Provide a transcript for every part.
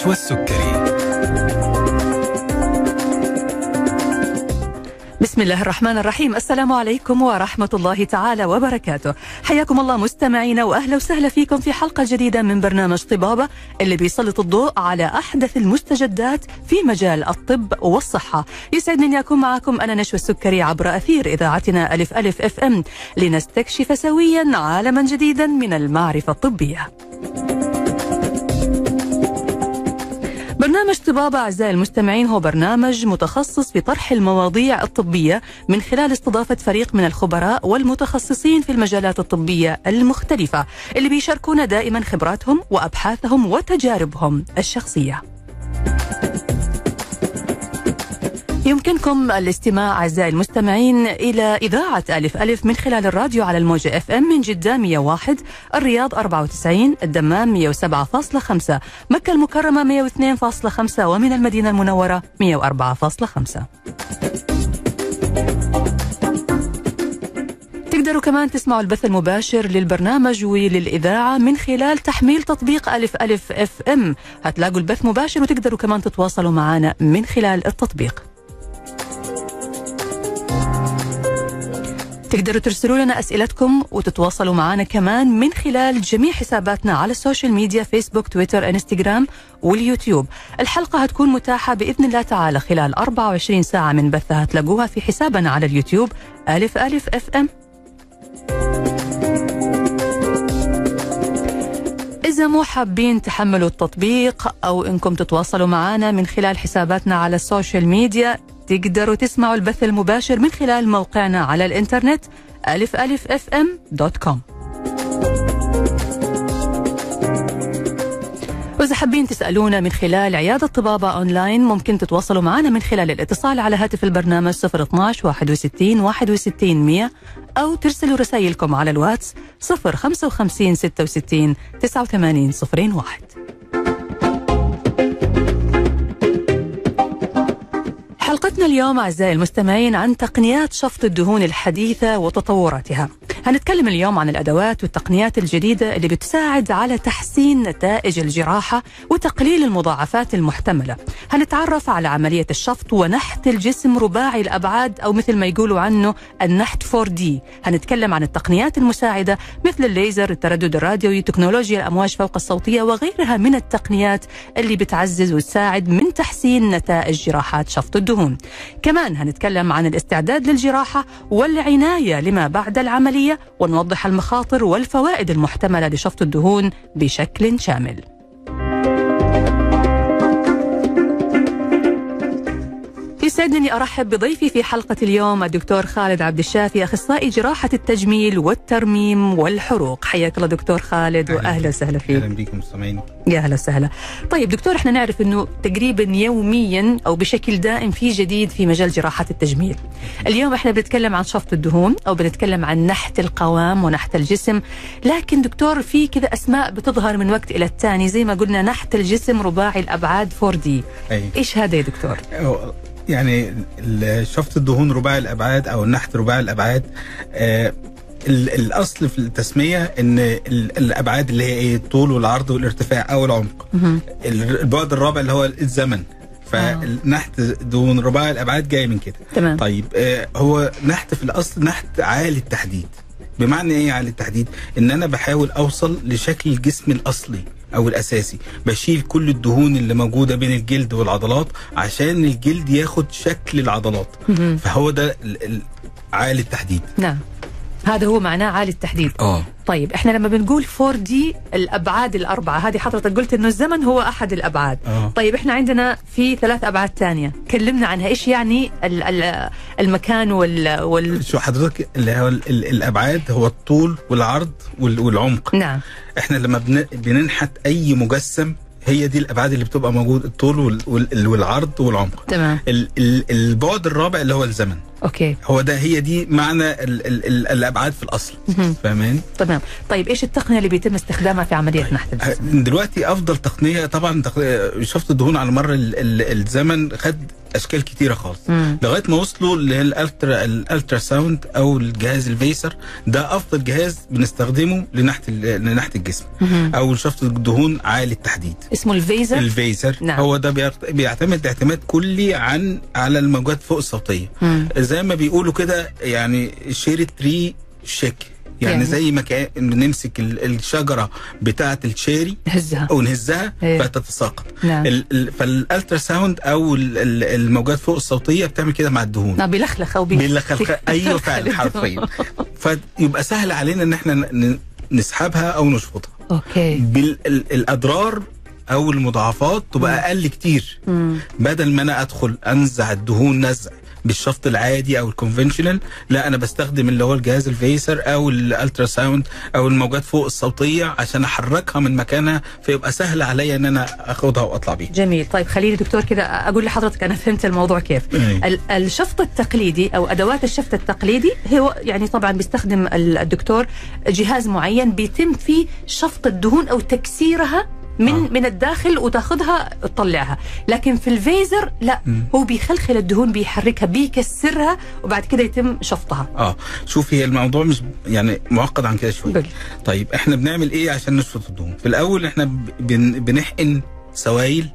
نشوى السكري بسم الله الرحمن الرحيم. السلام عليكم ورحمة الله تعالى وبركاته. حياكم الله مستمعينا وأهلا وسهلا فيكم في حلقة جديدة من برنامج طبابة اللي بيسلط الضوء على أحدث المستجدات في مجال الطب والصحة. يسعدني أن أكون معكم أنا نشوى السكري عبر أثير إذاعتنا ألف ألف أف أم. لنستكشف سويا عالما جديدا من المعرفة الطبية. برنامج طبابة أعزائي المستمعين هو برنامج متخصص في طرح المواضيع الطبية من خلال استضافة فريق من الخبراء والمتخصصين في المجالات الطبية المختلفة اللي بيشاركونا دائما خبراتهم وأبحاثهم وتجاربهم الشخصية. يمكنكم الاستماع أعزائي المستمعين إلى إذاعة ألف ألف من خلال الراديو على الموجة اف ام من جدة 101 الرياض 94 الدمام 107.5 مكة المكرمة 102.5 ومن المدينة المنورة 104.5 تقدروا كمان تسمعوا البث المباشر للبرنامج وللإذاعة من خلال تحميل تطبيق ألف ألف اف ام هتلاقوا البث مباشر وتقدروا كمان تتواصلوا معنا من خلال التطبيق. تقدروا ترسلوا لنا أسئلتكم وتتواصلوا معنا كمان من خلال جميع حساباتنا على ال social media فيسبوك تويتر انستغرام واليوتيوب. الحلقة هتكون متاحة بإذن الله تعالى خلال 24 ساعة من بثها. تلاقوها في حسابنا على اليوتيوب ألف ألف أف أم. إذا مو حابين تحملوا التطبيق أو إنكم تتواصلوا معنا من خلال حساباتنا على ال social media تقدروا تسمعوا البث المباشر من خلال موقعنا على الإنترنت ألف ألف أف إم dot com. وإذا حابين تسألونا من خلال عيادة طبابة أونلاين ممكن تتواصلوا معنا من خلال الاتصال على هاتف البرنامج 012 61 61 100 أو ترسلوا رسائلكم على الواتس 055 66 89 01 حلقتنا اليوم أعزائي المستمعين عن تقنيات شفط الدهون الحديثة وتطوراتها. هنتكلم اليوم عن الأدوات والتقنيات الجديدة اللي بتساعد على تحسين نتائج الجراحة وتقليل المضاعفات المحتملة. هنتعرف على عملية الشفط ونحت الجسم رباعي الأبعاد أو مثل ما يقولوا عنه النحت 4D هنتكلم عن التقنيات المساعدة مثل الليزر التردد الراديوي تكنولوجيا الأمواج فوق الصوتية وغيرها من التقنيات اللي بتعزز وتساعد من تحسين نتائج جراحات شفط الدهون. كمان هنتكلم عن الاستعداد للجراحة والعناية لما بعد العملية ونوضح المخاطر والفوائد المحتملة لشفط الدهون بشكل شامل. يسعدني أني أرحب بضيفي في حلقة اليوم الدكتور خالد عبد الشافي أخصائي جراحة التجميل والترميم والحروق. حياك الله دكتور خالد واهلا وسهلا فيك. أهلا بكم مستمعين. يا أهلا وسهلا. طيب دكتور إحنا نعرف إنه تقريبا يوميا أو بشكل دائم في جديد في مجال جراحة التجميل. اليوم إحنا بنتكلم عن شفط الدهون أو بنتكلم عن نحت القوام ونحت الجسم. لكن دكتور في كذا أسماء بتظهر من وقت إلى الثاني زي ما قلنا نحت الجسم رباعي الأبعاد 4 دي. إيش هذا يا دكتور؟ يعني شفط الدهون رباعي الأبعاد أو النحت رباعي الأبعاد آه الأصل في التسمية إن الأبعاد اللي هي إيه الطول والعرض والارتفاع أو العمق. البعد الرابع اللي هو الزمن. فنحت دهون رباعي الأبعاد جاي من كده. تمام. طيب آه هو نحت في الأصل نحت عالي التحديد. بمعنى إيه عالي التحديد؟ إن أنا بحاول أوصل لشكل الجسم الأصلي أو الأساسي بشيل كل الدهون اللي موجودة بين الجلد والعضلات عشان الجلد ياخد شكل العضلات. فهو ده عالي التحديد. نعم. هذا هو معناه عالي التحديد. آه. طيب إحنا لما بنقول 4 دي الأبعاد الأربعة هذه حضرتك قلت إنه الزمن هو أحد الأبعاد. أوه. طيب إحنا عندنا في ثلاث أبعاد ثانية كلمنا عنها إيش يعني ال ال المكان وال, وال... شو حضرتك اللي هو ال ال الأبعاد هو الطول والعرض وال والعمق. نعم. إحنا لما بن بننحت أي مجسم هي دي الأبعاد اللي بتبقى موجود الطول وال وال والعرض والعمق. تمام. ال ال البعد الرابع اللي هو الزمن. Okay. هو ده هي دي معنى ال ال ال الأبعاد في الأصل. مهم. فاهماني؟ تمام. طيب إيش التقنية اللي بيتم استخدامها في عملية نحت الجسم؟ دلوقتي أفضل تقنية طبعا شفط الدهون على مر ال ال الزمن خد أشكال كتيرة خالص مم. لغاية ما وصلوا لل ultra ال ultrasound أو الجهاز الفيزر ده أفضل جهاز بنستخدمه لنحت لنحت الجسم مهم. أو شفط الدهون عالي التحديد اسمه الفيزر الفيزر نعم. هو ده بيعت- بيعتمد اعتماد كلي عن على الموجات فوق الصوتية مم. زي ما بيقولوا كده يعني cherry tree shake يعني, يعني؟ زي ما كان نمسك ال- الشجرة بتاعة ال cherry نهزها. إيه. فتتساقط. نعم. ال- ال- فال ultrasound أو ال- ال- الموجات فوق الصوتية بتعمل كده مع الدهون. نعم بيلخلخ أو بي- بيلخلخ. أيوه فعلا حرفيا. فيبقى سهل علينا إن إحنا نسحبها أو نشفطها. Okay. فالاضرار أو المضاعفات تبقى أقل كتير. مم. بدل ما أنا أدخل أنزع الدهون نزع. بالشفط العادي أو ال conventional لا أنا بستخدم اللي هو الجهاز الفيزر أو ال ultrasound أو الموجات فوق الصوتية عشان أحركها من مكانها فيبقى سهل عليا إن أنا اخدها وأطلع بيها. جميل. طيب خليني دكتور كذا أقول لحضرتك أنا فهمت الموضوع كيف. ال- الشفط التقليدي أو أدوات الشفط التقليدي هو يعني طبعا بيستخدم ال- الدكتور جهاز معين بيتم فيه شفط الدهون أو تكسيرها من آه. من الداخل وتاخذها تطلعها لكن في الفيزر لا مم. هو بيخلخل الدهون بيحركها بيكسرها وبعد كده يتم شفطها آه شوفي الموضوع مش يعني معقد عن كده شوية. طيب إحنا بنعمل إيه عشان نشفط الدهون في الأول إحنا بن بنحقن سوائل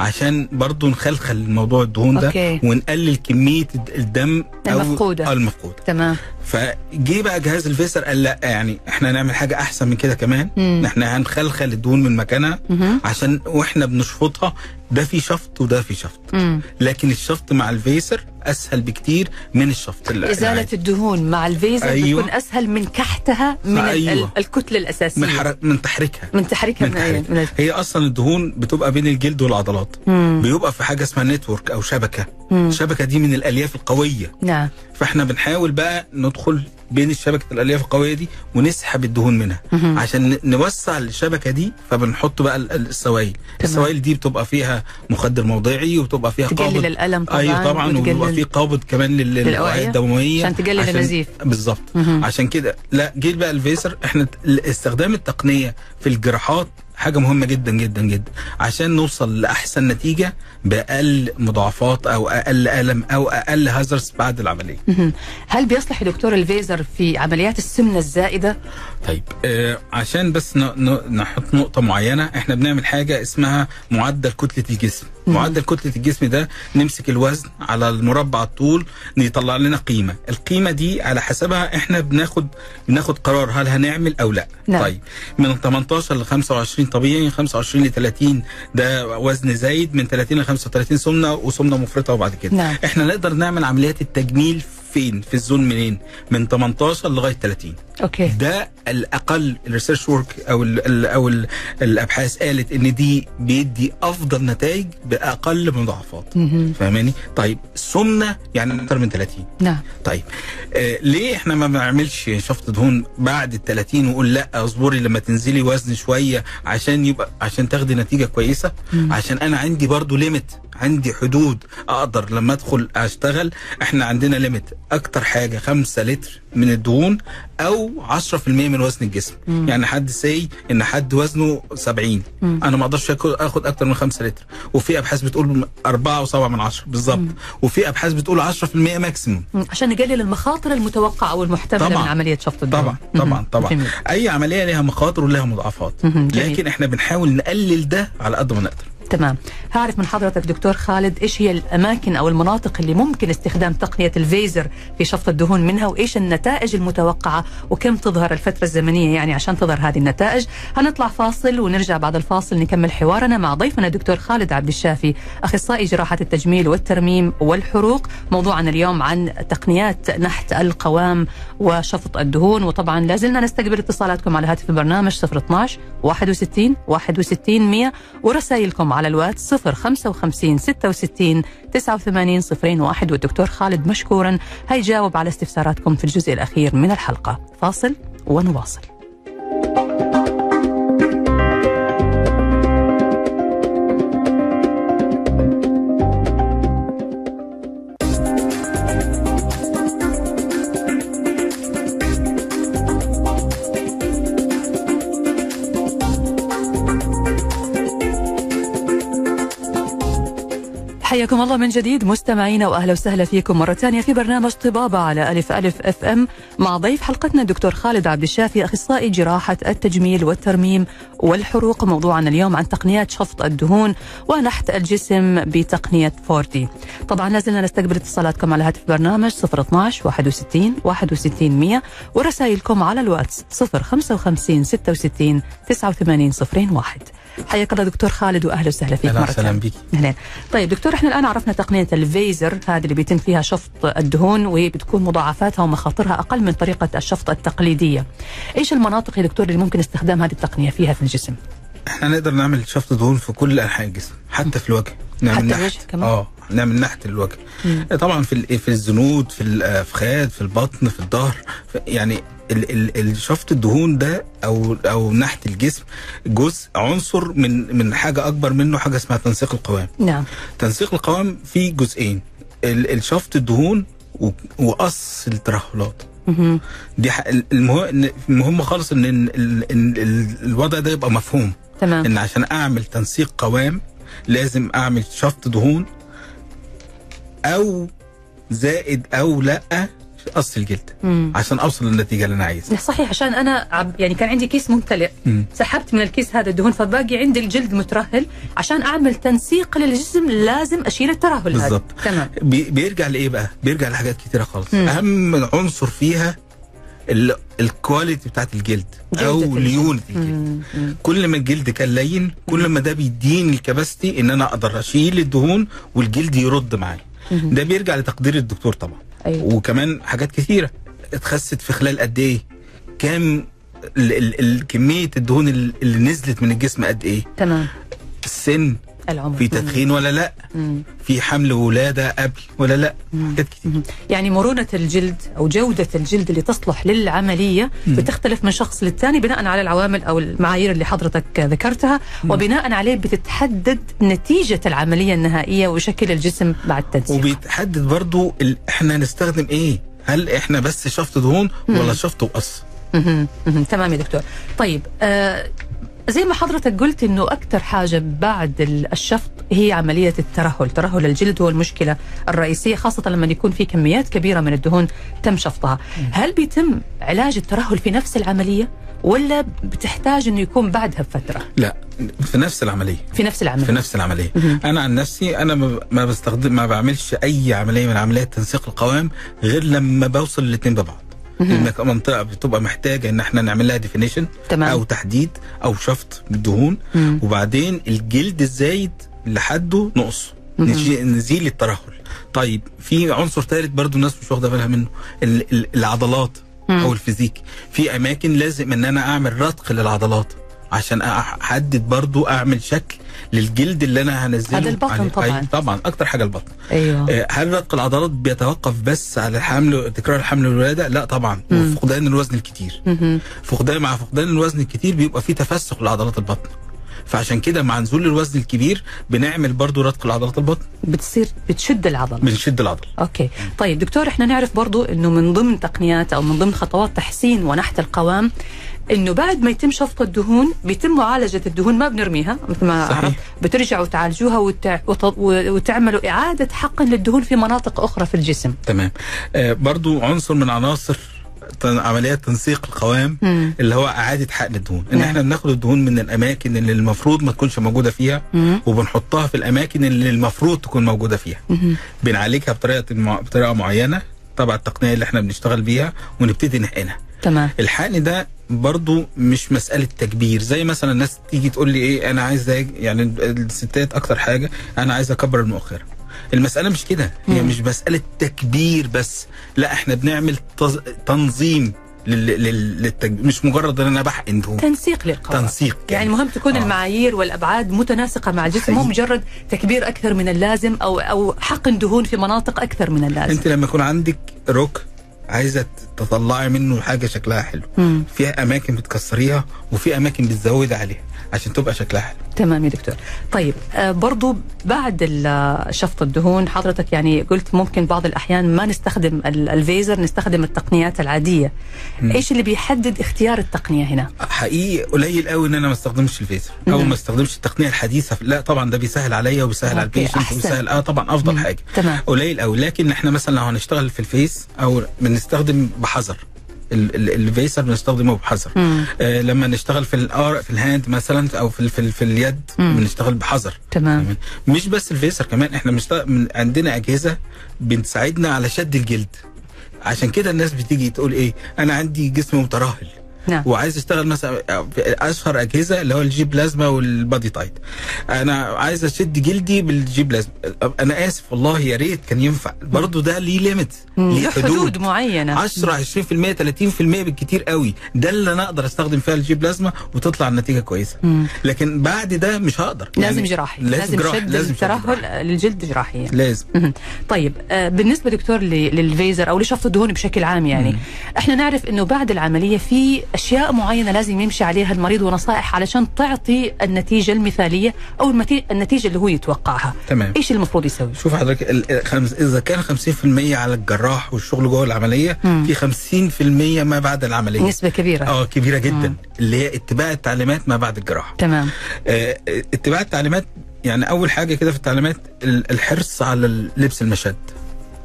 عشان برضو نخلخل موضوع الدهون ده okay. ونقلل كمية الد- الدم المفقودة. آه، المفقودة تمام فجه بقى جهاز الفيزر قال لا يعني إحنا هنعمل حاجة أحسن من كده كمان مم. إحنا هنخلخل الدهون من مكانها مهم. عشان وإحنا بنشفطها ده في شفط وده في شفط مم. لكن الشفط مع الفيزر أسهل بكتير من الشفط ال- إزالة العادي. الدهون مع الفيزر أيوة. بتكون أسهل من كحتها من أيوة. ال- الكتله الاساسيه من حرك من تحريكها من تحريكها من من, أي- من تحريك. هي أصلا الدهون بتبقى بين الجلد والعضلات مم. بيبقى في حاجة اسمها network أو شبكة مم. الشبكة دي من الألياف القوية نعم فإحنا بنحاول بقى ندخل بين الشبكة الالياف القويه دي ونسحب الدهون منها مم. عشان نوسع الشبكة دي فبنحط بقى ال- ال- السوائل السوائل دي بتبقى فيها مخدر موضعي وبتبقى فيها تقلل قابض الالم طبعا أيوه طبعا وبيبقى وتقلل- في قابض كمان؟ للأوعية الدموية عشان تقلل النزيف. بالظبط. عشان كده لا جيل بقى الفيسر إحنا استخدام التقنية في الجراحات حاجة مهمة جدا جدا جدا عشان نوصل لأحسن نتيجة بأقل مضاعفات أو أقل ألم أو أقل هازرز بعد العملية. هل بيصلح يا دكتور الفيزر في عمليات السمنة الزائدة؟ طيب آه عشان بس نحط نقطة معينة إحنا بنعمل حاجة اسمها معدل كتلة الجسم. معدل كتلة الجسم ده نمسك الوزن على المربع الطول يطلع لنا قيمة القيمة دي على حسبها إحنا بناخد بناخد قرار هل هنعمل أو لا نعم. طيب من 18 ل 25 طبيعي 25 ل 30 ده وزن زايد من 30 ل 35 سمنة وسمنة مفرطة وبعد كده نعم. إحنا نقدر نعمل عمليات التجميل فين؟ في ال zone منين؟ من 18 لغاية 30 okay. ده الأقل ال research work أو ال ال أو ال الأبحاث قالت إن دي بيدي أفضل نتائج بأقل مضاعفات. فاهماني؟ طيب السمنه يعني أكتر من 30 نعم. طيب آه ليه إحنا ما بنعملش شفط دهون بعد ال 30 ونقول لأ اصبري لما تنزلي وزن شوية عشان يبقى عشان تاخدي نتيجة كويسة؟ مم. عشان أنا عندي برضو limit عندي حدود أقدر لما أدخل أشتغل إحنا عندنا limit أكتر حاجة 5 لتر من الدهون أو 10% من وزن الجسم مم. يعني حد حد وزنه 70 مم. أنا ما أقدرش آخد أكتر من 5 لتر وفي أبحاث بتقول 4 و7 من 10 بالظبط مم. وفي أبحاث بتقول 10% maximum مم. عشان نقلل المخاطر المتوقعة أو المحتملة طبعاً. من عملية شفط الدهون طبعا طبعا مم. طبعا جميل. أي عملية لها مخاطر ولها مضاعفات. لكن إحنا بنحاول نقلل ده على قد ما نقدر تمام. هعرف من حضرتك دكتور خالد إيش هي الأماكن أو المناطق اللي ممكن استخدام تقنية الفيزر في شفط الدهون منها وإيش النتائج المتوقعة وكم تظهر الفترة الزمنية يعني عشان تظهر هذه النتائج. هنطلع فاصل ونرجع بعد الفاصل نكمل حوارنا مع ضيفنا الدكتور خالد عبد الشافي أخصائي جراحة التجميل والترميم والحروق. موضوعنا اليوم عن تقنيات نحت القوام وشفط الدهون وطبعا لازلنا نستقبل اتصالاتكم على هاتف البرنامج 012 61 61 100 ورسائلكم على الواتس 055 66 89 01 والدكتور خالد مشكورا. هيجاوب على استفساراتكم في الجزء الأخير من الحلقة. فاصل ونواصل. حياكم الله من جديد مستمعينا وأهلا وسهلا فيكم مرة ثانية في برنامج طبابة على ألف ألف FM مع ضيف حلقتنا الدكتور خالد عبد الشافي أخصائي جراحة التجميل والترميم والحروق موضوعنا اليوم عن تقنيات شفط الدهون ونحت الجسم بتقنية 4D. طبعا لازلنا نستقبل اتصالاتكم على هاتف برنامج 012 61 61 100 ورسائلكم على الواتس 055 66 89 01. حياك الله دكتور خالد وأهلا وسهلا فيك أهلا مرة وسهلا ثانية. بك أهلين. طيب دكتور إحنا الآن عرفنا تقنية الفيزر هذه اللي بيتم فيها شفط الدهون وبتكون مضاعفاتها ومخاطرها أقل من طريقة الشفط التقليدية. إيش المناطق يا دكتور اللي ممكن استخدام هذه التقنية فيها في الجسم؟ إحنا نقدر نعمل شفط دهون في كل أنحاء الجسم حتى في الوجه نعمل حتى نحت الوجه كمان؟ آه نعمل نحت الوجه طبعا في في الزنود في الافخاذ في البطن في الظهر يعني ال- ال- الشفط الدهون ده أو أو نحت الجسم جزء عنصر من من حاجة أكبر منه حاجة اسمها تنسيق القوام نعم. تنسيق القوام فيه جزئين ال- الشفط الدهون وقص الترهلات. دي المهم خالص ان ال- الوضع ده يبقى مفهوم تمام. إن عشان أعمل تنسيق قوام لازم أعمل شفط دهون أو زائد أو لأ قص الجلد مم. عشان أوصل للنتيجة اللي أنا عايزها صحيح عشان أنا يعني كان عندي كيس ممتلئ مم. سحبت من الكيس هذا الدهون فباقي عندي الجلد مترهل عشان أعمل تنسيق للجسم لازم أشيل الترهل هذا بالظبط. تمام بي- بيرجع لإيه بقى؟ بيرجع لحاجات كتيرة خالص مم. أهم عنصر فيها ال- ال quality بتاعت الجلد أو. ليونة الجلد مم. مم. كل ما الجلد كان لين كل ما ده بيديني ال capacity إن أنا أقدر أشيل الدهون والجلد يرد معايا. ده بيرجع لتقدير الدكتور طبعا. أيوه. وكمان حاجات كثيرة اتخست في خلال قد إيه كام ال- ال- ال- كمية الدهون ال- اللي نزلت من الجسم قد إيه. تمام. السن العمر. في تدخين ولا لا؟ مم. في حمل ولادة قبل ولا لا؟ حاجات كتير. مم. يعني مرونة الجلد أو جودة الجلد اللي تصلح للعملية بتختلف من شخص للثاني بناء على العوامل أو المعايير اللي حضرتك ذكرتها وبناء عليه بتتحدد نتيجة العملية النهائية وشكل الجسم بعد التنسيق وبيتحدد برضو ال... إحنا نستخدم إيه؟ هل إحنا بس شفط دهون ولا شفط وقص. تمام يا دكتور. طيب آه زي ما حضرتك قلت إنه أكثر حاجة بعد ال- الشفط هي عملية الترهل، ترهل الجلد هو المشكلة الرئيسية خاصة لما يكون في كميات كبيرة من الدهون تم شفطها، هل بيتم علاج الترهل في نفس العملية ولا بتحتاج إنه يكون بعدها بفترة؟ لا في نفس العملية. في نفس العملية؟ في نفس العملية. أنا عن نفسي أنا ما بستخدم ما بعملش أي عملية من عمليات تنسيق القوام غير لما بوصل الاثنين ببعض. منطقة بتبقى محتاجة إن إحنا نعمل لها ديفينيشن. أو تحديد أو شفط بالدهون. وبعدين الجلد الزايد لحده نقص نشي- نزيل الترهل. طيب في عنصر ثالث برضو الناس مش واخدة بالها منه ال- ال- العضلات أو الفيزيك. في أماكن لازم إن أنا أعمل رتق للعضلات. عشان أحدد برضو أعمل شكل للجلد اللي أنا هنزله. هذا البطن عليه. طبعاً. طبعا أكتر حاجة البطن. أيوه. آه، هل رتق العضلات بيتوقف بس على الحمل تكرار الحمل والولاده لا طبعا. مم. وفقدان الوزن الكتير. فقدان مع فقدان الوزن الكتير بيبقى في تفسخ لعضلات البطن. فعشان كده مع نزول الوزن الكبير بنعمل برضو رتق لعضلات البطن. بتصير بتشد العضلة. بنشد العضل أوكي. طيب دكتور إحنا نعرف برضو إنه من ضمن تقنيات أو من ضمن خطوات تحسين ونحت القوام إنه بعد ما يتم شفط الدهون بيتم معالجة الدهون ما بنرميها مثل ما صحيح. عرفت بترجعوا تعالجوها وتع... وت... وتعملوا إعادة حقن للدهون في مناطق أخرى في الجسم تمام آه برضو عنصر من عناصر عمليات تنسيق القوام مم. اللي هو إعادة حقن الدهون إن نعم. إحنا بناخد الدهون من الأماكن اللي المفروض ما تكونش موجودة فيها مم. وبنحطها في الأماكن اللي المفروض تكون موجودة فيها مهم. بنعالجها بطريقة بطريقة معينة طبعا التقنية اللي إحنا بنشتغل بيها ونبتدي نحقنها تمام. الحقن ده برضو مش مسألة تكبير. زي مثلا الناس تيجي تقول لي إيه أنا عايز يعني الستات أكتر حاجة أنا عايز أكبر المؤخرة المسألة مش كده. هي. مش مسألة تكبير بس. لا إحنا بنعمل تز- تنظيم لل... لل... للتكبير مش مجرد إن أنا بحقن دهون. تنسيق للقوام تنسيق يعني. مهم تكون آه. المعايير والأبعاد متناسقة مع الجسم مو. مجرد تكبير أكثر من اللازم أو أو حقن دهون في مناطق أكثر من اللازم. أنت لما يكون عندك روك عايزة تطلعي منه حاجة شكلها حلو مم. في أماكن بتكسريها وفي أماكن بتزودي عليها عشان تبقى شكلها حلو. تمام يا دكتور. طيب آه برضو بعد ال- شفط الدهون حضرتك يعني قلت ممكن بعض الأحيان ما نستخدم ال- الفيزر نستخدم التقنيات العادية. إيش اللي بيحدد اختيار التقنية هنا؟ حقيقي قليل قوي إن أنا ما استخدمش الفيزر. أو مم. ما استخدمش التقنية الحديثة. لا طبعا ده بيسهل عليا وبيسهل على ال patient. وبيسهل. آه طبعا أفضل مم. حاجة. تمام. قليل قوي. لكن إحنا مثلا لو هنشتغل في ال face أو بنستخدم بحذر الفيزر بنستخدمه بحذر. آه لما نشتغل في ال arm في ال hand مثلا أو في في, في اليد مم. بنشتغل بحذر تمام. مش بس الفيزر كمان إحنا من عندنا أجهزة بتساعدنا على شد الجلد عشان كده الناس بتيجي تقول إيه أنا عندي جسم مترهل نعم. وعايز أشتغل مثلا أشهر أجهزة اللي هو ال J-Plasma وال BodyTite أنا عايز أشد جلدي بال J-Plasma أنا آسف والله يا ريت كان ينفع. برضه ده ليه limit ليه له حدود معينة. 10 20% 30% بالكتير قوي. ده اللي أنا أقدر أستخدم فيها ال J-Plasma وتطلع النتيجة كويسة. مم. لكن بعد ده مش هقدر. لازم يعني جراحي. لازم جراحي شد لازم جراحي. الترهل للجلد جراحيا لازم. مم. طيب آه، بالنسبة دكتور للفيزر أو لشفط الدهون بشكل عام يعني مم. إحنا نعرف إنه بعد العملية في أشياء معينة لازم يمشي عليها المريض ونصائح علشان تعطي النتيجة المثالية أو النتيجة اللي هو يتوقعها. تمام. إيش المفروض يسوي؟ شوف حضرتك إذا كان 50% على الجراح والشغل جوه العملية مم. في 50% ما بعد العملية. نسبة كبيرة. آه كبيرة جدا مم. اللي هي اتباع التعليمات ما بعد الجراحه تمام. آه، اتباع التعليمات يعني أول حاجة كده في التعليمات ال- الحرص على لبس المشد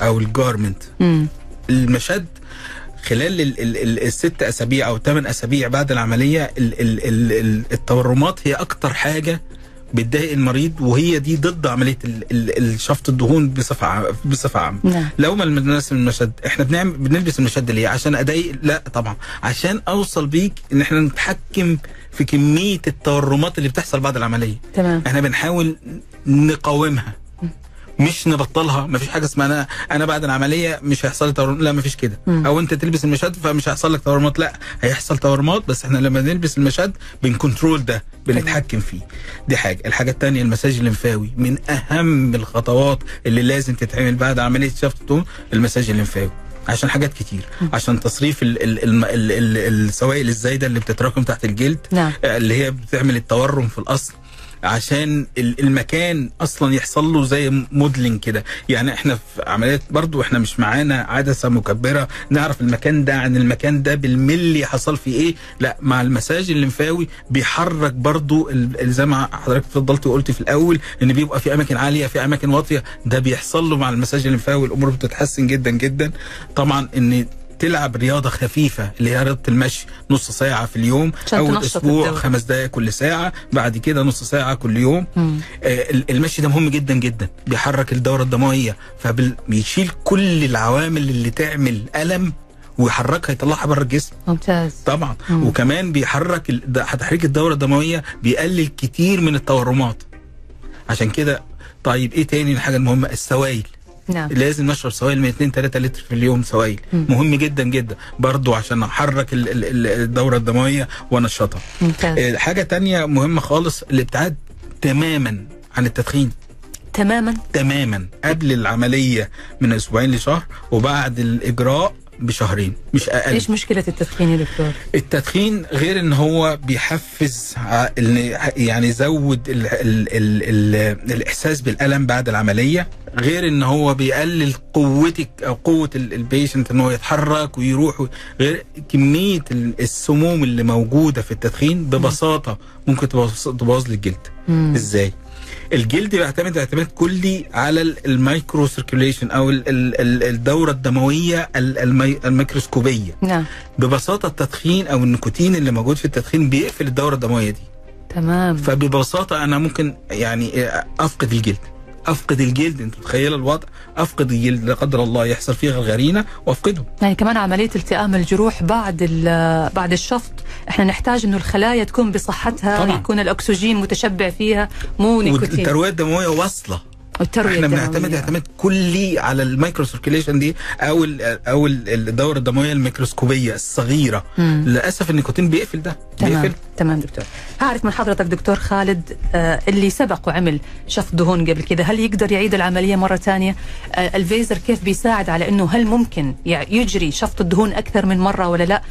أو ال garment مم. المشد خلال ال ال ال الست أسابيع أو ثمان أسابيع بعد العملية ال ال ال ال التورمات هي أكتر حاجة بتضايق المريض وهي دي ضد عملية ال ال الشفط الدهون بصفة بصفة عامة. نعم. لو ما بنلبس المشد إحنا بنعمل بنلبس المشد ليه؟ عشان أضايق؟ لا طبعا. عشان أوصل بيك إن إحنا نتحكم في كمية التورمات اللي بتحصل بعد العملية. تمام. إحنا بنحاول نقاومها. مش نبطلها مفيش حاجة اسمها أنا أنا بعد العملية مش هيحصل لي تورم لا مفيش كده. مم. أو أنت تلبس المشد فمش هيحصل لك تورمات لا هيحصل تورمات بس إحنا لما نلبس المشد بن control ده بنتحكم فيه. دي حاجة. الحاجة الثانية المساج الليمفاوي. من أهم الخطوات اللي لازم تتعمل بعد عملية شفط الدهون المساج الليمفاوي. عشان حاجات كتير. عشان تصريف ال ال ال ال ال السوائل الزايدة اللي بتتراكم تحت الجلد نعم. اللي هي بتعمل التورم في الأصل. عشان ال- المكان أصلا يحصل له زي modeling كده. يعني إحنا في عمليات برضو إحنا مش معانا عدسة مكبرة. نعرف المكان ده عن المكان ده بالملي حصل فيه إيه. لا مع المساج الليمفاوي بيحرك برضو زي ما حضرتك اتفضلت وقلت في الأول إن بيبقى في أماكن عالية في أماكن واطية. ده بيحصل له مع المساج الليمفاوي. الأمور بتتحسن جدا جدا. طبعا إن تلعب رياضة خفيفة اللي هي رياضة المشي نص ساعة في اليوم أول أسبوع الدورة. خمس دقائق كل ساعة بعد كده نص ساعة كل يوم. مم. آه، ال- المشي ده مهم جدا جدا بيحرك الدورة الدموية فبيشيل كل العوامل اللي تعمل ألم ويحركها يطلعها بره الجسم. ممتاز. طبعا. مم. وكمان بيحرك تحريك الدورة الدموية بيقلل كتير من التورمات. عشان كده طيب إيه تاني الحاجة المهمة؟ السوائل. نعم. لازم نشرب سوائل من 2 3 لتر في اليوم سوائل. مم. مهم جدا جدا. برضو عشان أحرك ال- ال- ال- الدورة الدموية وأنشطها. آه، حاجة تانية مهمة خالص الابتعاد تماما عن التدخين. تماما؟ تماما. قبل العملية من أسبوعين لشهر وبعد الإجراء بشهرين مش أقل. إيش مشكلة التدخين يا دكتور؟ التدخين غير إن هو بيحفز يعني يزود ال ال ال ال الإحساس بالألم بعد العملية. غير إن هو بيقلل قوتك أو قوة ال- ال patient إن هو يتحرك ويروح غير كمية ال- السموم اللي موجودة في التدخين ببساطة ممكن تبوظ لي الجلد. إزاي؟ الجلد بيعتمد اعتماد كلي على ال- ال micro circulation أو ال- ال- ال- الدورة الدموية ال- المي- الميكروسكوبية. نعم. ببساطة التدخين أو النيكوتين اللي موجود في التدخين بيقفل الدورة الدموية دي. تمام. فببساطة أنا ممكن يعني أفقد الجلد. أفقد الجلد أنت متخيل الوضع؟ أفقد الجلد لا قدر الله يحصل فيه غرغرينه وأفقده. يعني كمان عملية التئام الجروح بعد بعد الشفط إحنا نحتاج إنه الخلايا تكون بصحتها طبعاً. يكون الأكسجين متشبع فيها مو نيكوتين. والترويه الدموية واصلة. والترويه إحنا. بنعتمد اعتماد كلي على ال micro circulation دي أو ال أو ال- الدورة الدموية الميكروسكوبية الصغيرة. مم. للأسف النيكوتين بيقفل ده. تمام بيقفل. تمام. دكتور. هعرف من حضرتك دكتور خالد آه اللي سبق وعمل شفط دهون قبل كده. هل يقدر يعيد العملية مرة ثانية؟ آه الفيزر كيف بيساعد على إنه هل ممكن يجري شفط الدهون أكثر من مرة ولا لا؟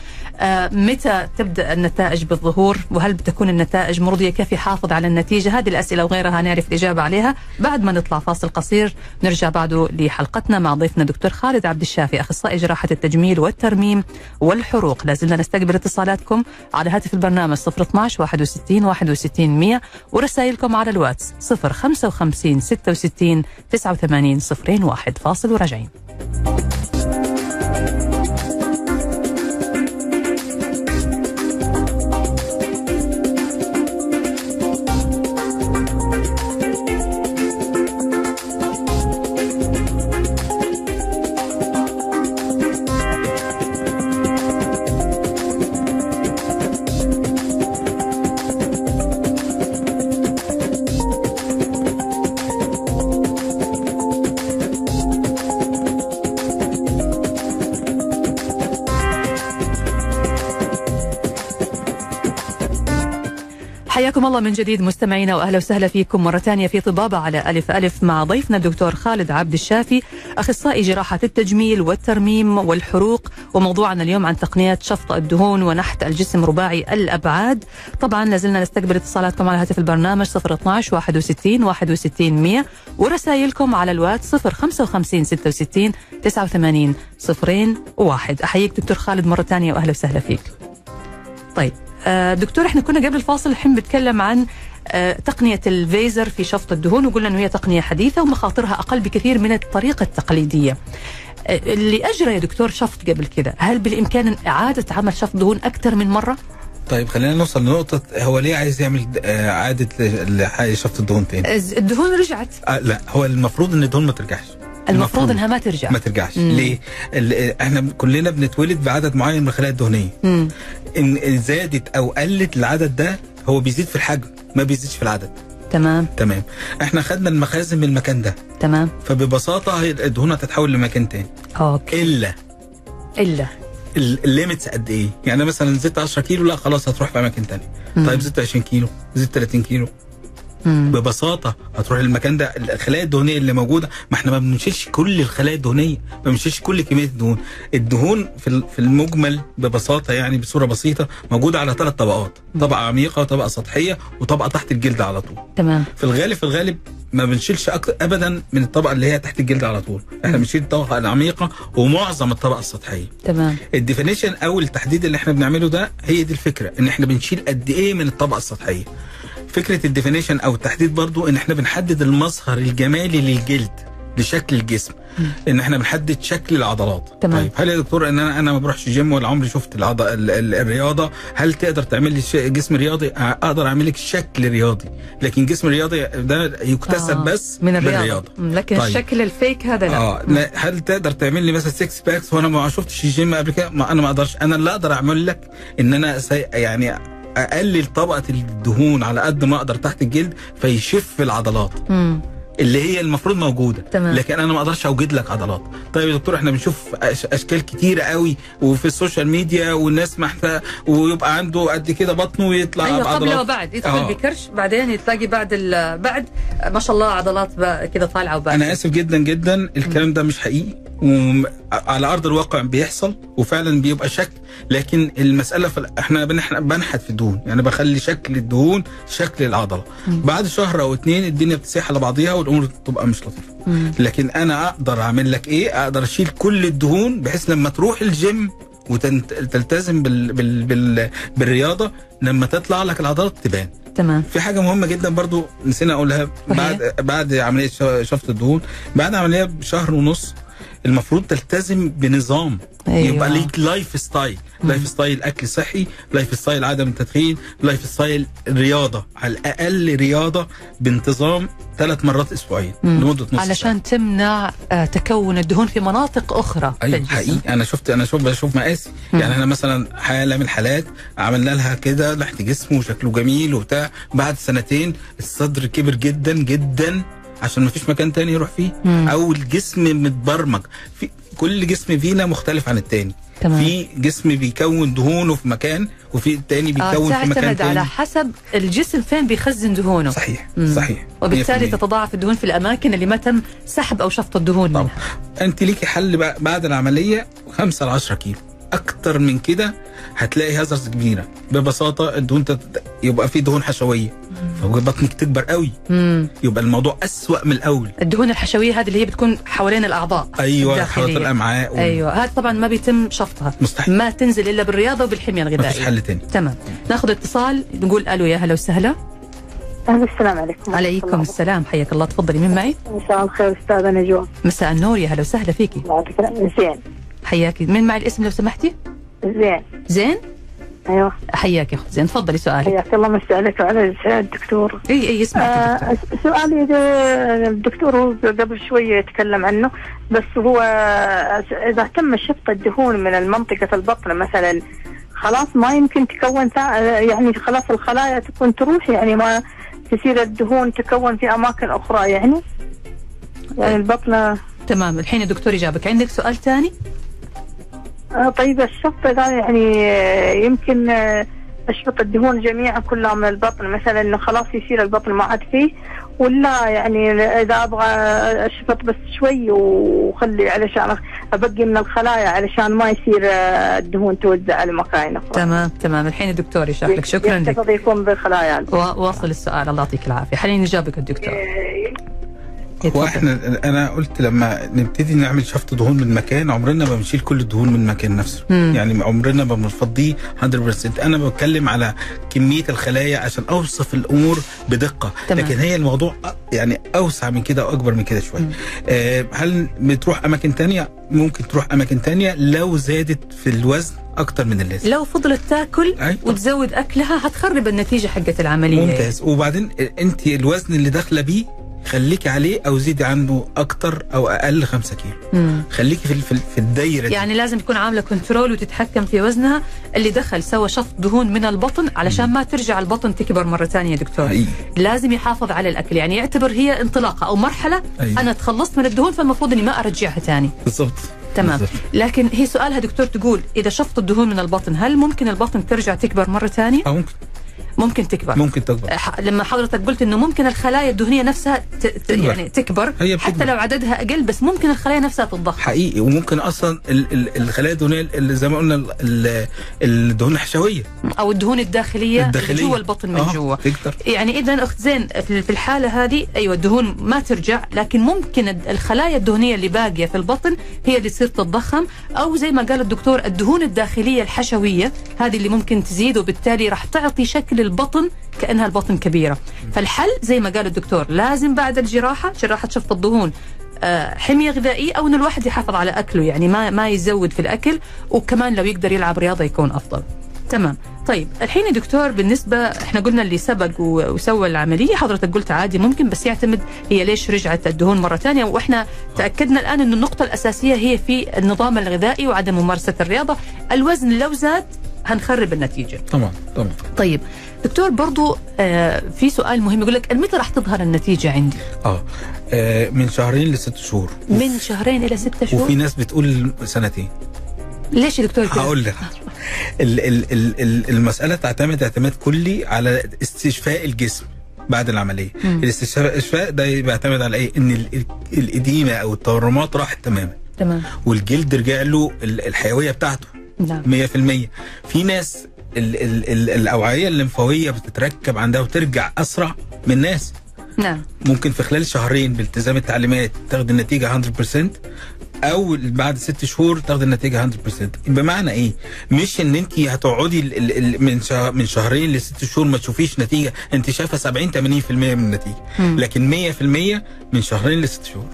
متى تبدأ النتائج بالظهور؟ وهل بتكون النتائج مرضية كيف يحافظ على النتيجة؟ هذه الأسئلة وغيرها نعرف الإجابة عليها بعد ما نطلع فاصل قصير. نرجع بعده لحلقتنا مع ضيفنا دكتور خالد عبد الشافي أخصائي جراحة التجميل والترميم والحروق. لازلنا نستقبل اتصالاتكم على هاتف البرنامج 012 61 61 100 ورسائلكم على الواتس 055 66 89 01 فاصل وراجعين. حياكم الله من جديد مستمعينا وأهلا وسهلا فيكم مرة ثانية في طبابة على ألف ألف مع ضيفنا الدكتور خالد عبد الشافي أخصائي جراحة التجميل والترميم والحروق وموضوعنا اليوم عن تقنيات شفط الدهون ونحت الجسم رباعي الأبعاد. طبعا لازلنا نستقبل اتصالاتكم على هاتف البرنامج 012 61 61 100 ورسائلكم على الواتس 055 66 89 صفرين واحد. أحييك دكتور خالد مرة ثانية وأهلا وسهلا فيك. طيب دكتور إحنا كنا قبل الفاصل الحين بنتكلم عن آه، تقنية الفيزر في شفط الدهون وقلنا أنه هي تقنية حديثة ومخاطرها أقل بكثير من الطريقة التقليدية آه، اللي أجرى يا دكتور شفط قبل كذا هل بالإمكان إعادة عمل شفط دهون أكثر من مرة؟ طيب خلينا نوصل لنقطة هو ليه عايز يعمل آه، إعادة شفط الدهون تاني؟ الدهون رجعت آه لا هو المفروض إن الدهون ما ترجعش المفروض إنها ما ترجع. ما ترجعش. مم. ليه؟ إحنا كلنا بنتولد بعدد معين من الخلايا الدهنية. مم. إن زادت أو قلت العدد ده هو بيزيد في الحجم ما بيزيدش في العدد. تمام. تمام. إحنا خدنا المخازن من المكان ده. تمام. فببساطة الدهون هتتحول لمكان تاني. okay. إلا. إلا. ال limits قد إيه؟ يعني مثلا زدت 10 كيلو لا خلاص هتروح في اماكن ثانية. طيب زدت 20 كيلو، زدت 30 كيلو، مم. ببساطة هتروح المكان ده الخلايا الدهنية اللي موجودة ما إحنا ما بنشيلش كل الخلايا الدهنية ما بنشيلش كل كمية الدهون الدهون في في المجمل ببساطة يعني بصورة بسيطة موجودة على ثلاث طبقات طبقة عميقة وطبقة سطحية وطبقة تحت الجلد على طول. تمام. في الغالب في الغالب ما بنشيلش ابدا من الطبقة اللي هي تحت الجلد على طول. إحنا بنشيل الطبقة العميقة ومعظم الطبقة السطحية. تمام. ال definition أو التحديد اللي إحنا بنعمله ده هي دي الفكرة إن إحنا بنشيل قد إيه من الطبقة السطحية. فكرة ال definition أو التحديد برضو إن إحنا بنحدد المظهر الجمالي للجلد لشكل الجسم. إن إحنا بنحدد شكل العضلات تمام. طيب هل يا دكتور إن أنا أنا ما بروحش جيم ولا عمري شفت العض... ال... ال... الرياضة هل تقدر تعمل لي. جسم رياضي أقدر أعمل لك شكل رياضي لكن جسم رياضي ده يكتسب آه. بس من الرياضة, بالرياضة. لكن طيب. الشكل الفيك هذا لا آه لا هل تقدر تعمل لي مثلا 6 packs وأنا ما شفتش الجيم قبل كده ما أنا ما أقدرش أنا اللي أقدر أعمل لك إن أنا سي... يعني اقلل طبقة الدهون على قد ما أقدر تحت الجلد فيشف العضلات. مم. اللي هي المفروض موجودة تمام. لكن أنا ما أقدرش أوجد لك عضلات. طيب يا دكتور إحنا بنشوف أشكال كتيرة قوي وفي السوشيال ميديا والناس محتاجة ويبقى عنده قد كده بطنه ويطلع أيوة بعضلات. قبل وبعد. يدخل آه. بكرش بعدين تلاقي بعد بعد. ما شاء الله عضلات كده طالعة وبعد أنا آسف جدا جدا الكلام ده مش حقيقي. وعلى أرض الواقع بيحصل وفعلا بيبقى شكل لكن المسألة في إحنا بنحت في الدهون يعني بخلي شكل الدهون شكل العضلة. مم. بعد شهر أو اتنين الدنيا بتسيح على بعضيها والأمور تبقى مش لطيفة. لكن أنا أقدر أعمل لك إيه؟ أقدر أشيل كل الدهون بحيث لما تروح الجيم وتلتزم بال بال بال بالرياضة لما تطلع لك العضلات تبان. تمام. في حاجة مهمة جدا برضو نسينا أقولها. بعد بعد عملية شفط الدهون بعد عملية بشهر ونص المفروض تلتزم بنظام. أيوة. يبقى ليك life style life style أكل صحي life style عدم التدخين life style رياضة. على الأقل رياضة بانتظام ثلاث مرات اسبوعيا لمدة نص علشان سنة. تمنع آه، تكون الدهون في مناطق أخرى. أيوه حقيقي. أنا شفت أنا شوف بشوف مقاسي. يعني أنا مثلا حالة من الحالات عملنا لها كده تحت جسمه وشكله جميل وبتاع. بعد سنتين الصدر كبر جدا جدا. عشان ما فيش مكان تاني يروح فيه. مم. أو الجسم متبرمج. في كل جسم فينا مختلف عن التاني. تمام. في جسم بيكون دهونه في مكان وفي التاني بيكون آه في مكان تاني. على حسب الجسم فين بيخزن دهونه. صحيح مم. صحيح. وبالتالي تتضاعف الدهون في الأماكن اللي ما تم سحب أو شفط الدهون طبعا. منها أنت ليكي حل بعد العملية 5 ل 10 كيلو. أكتر من كده هتلاقي هازارز كبيرة. ببساطة الدهون تت... يبقى في دهون حشوية. فبطنك تكبر قوي. مم. يبقى الموضوع أسوأ من الأول. الدهون الحشوية هذه اللي هي بتكون حوالين الأعضاء أيوه. حوالين الأمعاء و... أيوه هذا طبعا ما بيتم شفطها. مستحيل. ما تنزل إلا بالرياضة وبالحمية الغذائية. حل تاني. تمام. ناخذ اتصال نقول ألو يا هلا وسهلا. أهلا السلام عليكم. عليكم السلام حياك الله. تفضلي من معي؟ مساء الخير أستاذة نجوى. مساء النور يا هلا وسهلا فيكي. الله يعطيك زين. حياكي من معي الاسم لو سمحتي؟ زين. زين؟ أيوه. حياك يا اخت زين تفضلي سؤالك. حياك الله مسي عليك وعلى الدكتور إي إي اسمعك آه دكتور. سؤالي الدكتور هو قبل شوية يتكلم عنه بس هو إذا تم شفط الدهون من منطقة البطن مثلا خلاص ما يمكن تكون يعني خلاص الخلايا تكون تروح يعني ما تصير الدهون تكون في أماكن أخرى يعني؟ يعني البطن. تمام. الحين الدكتور يجابك عندك سؤال ثاني؟ طيب الشفط يعني آه، يمكن آه، اشفط الدهون جميعا كلها من البطن. مثلا إنه خلاص يصير البطن ما عاد فيه ولا يعني إذا أبغى أشفط بس شوي وخلي علشان أبقي من الخلايا علشان ما يصير آه، الدهون توزع على مكاين أخرى. تمام تمام. الحين الدكتور يشرح لك. شكرا لك. يكون بالخلايا وا- واصل السؤال. الله يعطيك العافية. حاليا يجابك الدكتور. هو. إحنا أنا قلت لما نبتدي نعمل شفط دهون من مكان عمرنا ما بنشيل كل الدهون من المكان نفسه مم. يعني عمرنا ما بنفضيه 100% أنا بتكلم على كمية الخلايا عشان اوصف الأمور بدقة تمام. لكن هي الموضوع يعني اوسع من كده واكبر من كده شوية. آه هل بتروح اماكن تانية ممكن تروح اماكن تانية لو زادت في الوزن أكتر من اللازم لو فضلت تاكل أي. وتزود اكلها هتخرب النتيجة حقت العملية ممتاز وبعدين انت الوزن اللي داخلة بيه خليكي عليه أو زيدي عنه أكتر أو أقل 5 كيلو. مم. خليكي في في ال- في الدايرة دي. يعني لازم تكون عاملة كنترول وتتحكم في وزنها. اللي دخل سوى شفط دهون من البطن علشان ما ترجع البطن تكبر مرة ثانية يا دكتور. حقيقي لازم يحافظ على الأكل. يعني يعتبر هي انطلاقة أو مرحلة. أيوة. أنا تخلصت من الدهون فالمفروض إني ما أرجعها ثاني بالضبط. تمام. بالضبط. لكن هي سؤالها دكتور تقول إذا شفط الدهون من البطن هل ممكن البطن ترجع تكبر مرة ثانية؟ ممكن. ممكن تكبر. ممكن تكبر. ح- لما حضرتك قلت إنه ممكن الخلايا الدهنية نفسها ت... ت... يعني تكبر هي حتى. لو عددها أقل بس ممكن الخلايا نفسها تتضخم. حقيقي. وممكن أصلا ال- ال- الخلايا الدهنية اللي زي ما قلنا ال- ال- الدهون الحشوية. أو الدهون الداخلية, الداخلية. اللي جوا البطن من آه، تقدر يعني إذا اخت زين في الحالة هذه أيوه الدهون ما ترجع لكن ممكن الخلايا الدهنية اللي باقية في البطن هي اللي تصير تتضخم أو زي ما قال الدكتور الدهون الداخلية الحشوية هذه اللي ممكن تزيد وبالتالي راح تعطي شكل البطن كأنها البطن كبيرة. فالحل زي ما قال الدكتور لازم بعد الجراحة جراحة شفط الدهون آه، حمية غذائية أو إن الواحد يحافظ على أكله يعني ما ما يزود في الأكل وكمان لو يقدر يلعب رياضة يكون أفضل. تمام. طيب الحين يا دكتور بالنسبة إحنا قلنا اللي سبق وسوى العملية حضرتك قلت عادي ممكن بس يعتمد هي ليش رجعت الدهون مرة ثانية وإحنا تأكدنا الآن أن النقطة الأساسية هي في النظام الغذائي وعدم ممارسة الرياضة. الوزن لو زاد هنخرب النتيجة. طبعا طبعا طيب دكتور برضو آه في سؤال مهم يقول لك متى راح تظهر النتيجة عندي. آه آه، من شهرين لست شهور. من شهرين إلى ستة شهور؟ وفي ناس بتقول سنتين. ليش يا دكتور؟ هقول لك. ال- ال- ال- ال- المسألة تعتمد اعتماد كلي على استشفاء الجسم بعد العملية. مم. الاستشفاء ده بيعتمد على إيه؟ إن ال- ال- الإديمة أو التورمات راحت تماما. تمام. والجلد رجع له ال- الحيوية بتاعته نعم. 100% في ناس ال ال ال الأوعية الليمفاوية بتتركب عندها وترجع أسرع من ناس نعم. ممكن في خلال شهرين بالتزام التعليمات تاخد النتيجة 100% أو بعد ست شهور تاخد النتيجة 100% بمعنى إيه؟ مش إن أنت هتقعدي من من شهرين لست شهور ما تشوفيش نتيجة. أنت شايفة 70 80% من النتيجة. لكن 100% من شهرين لست شهور.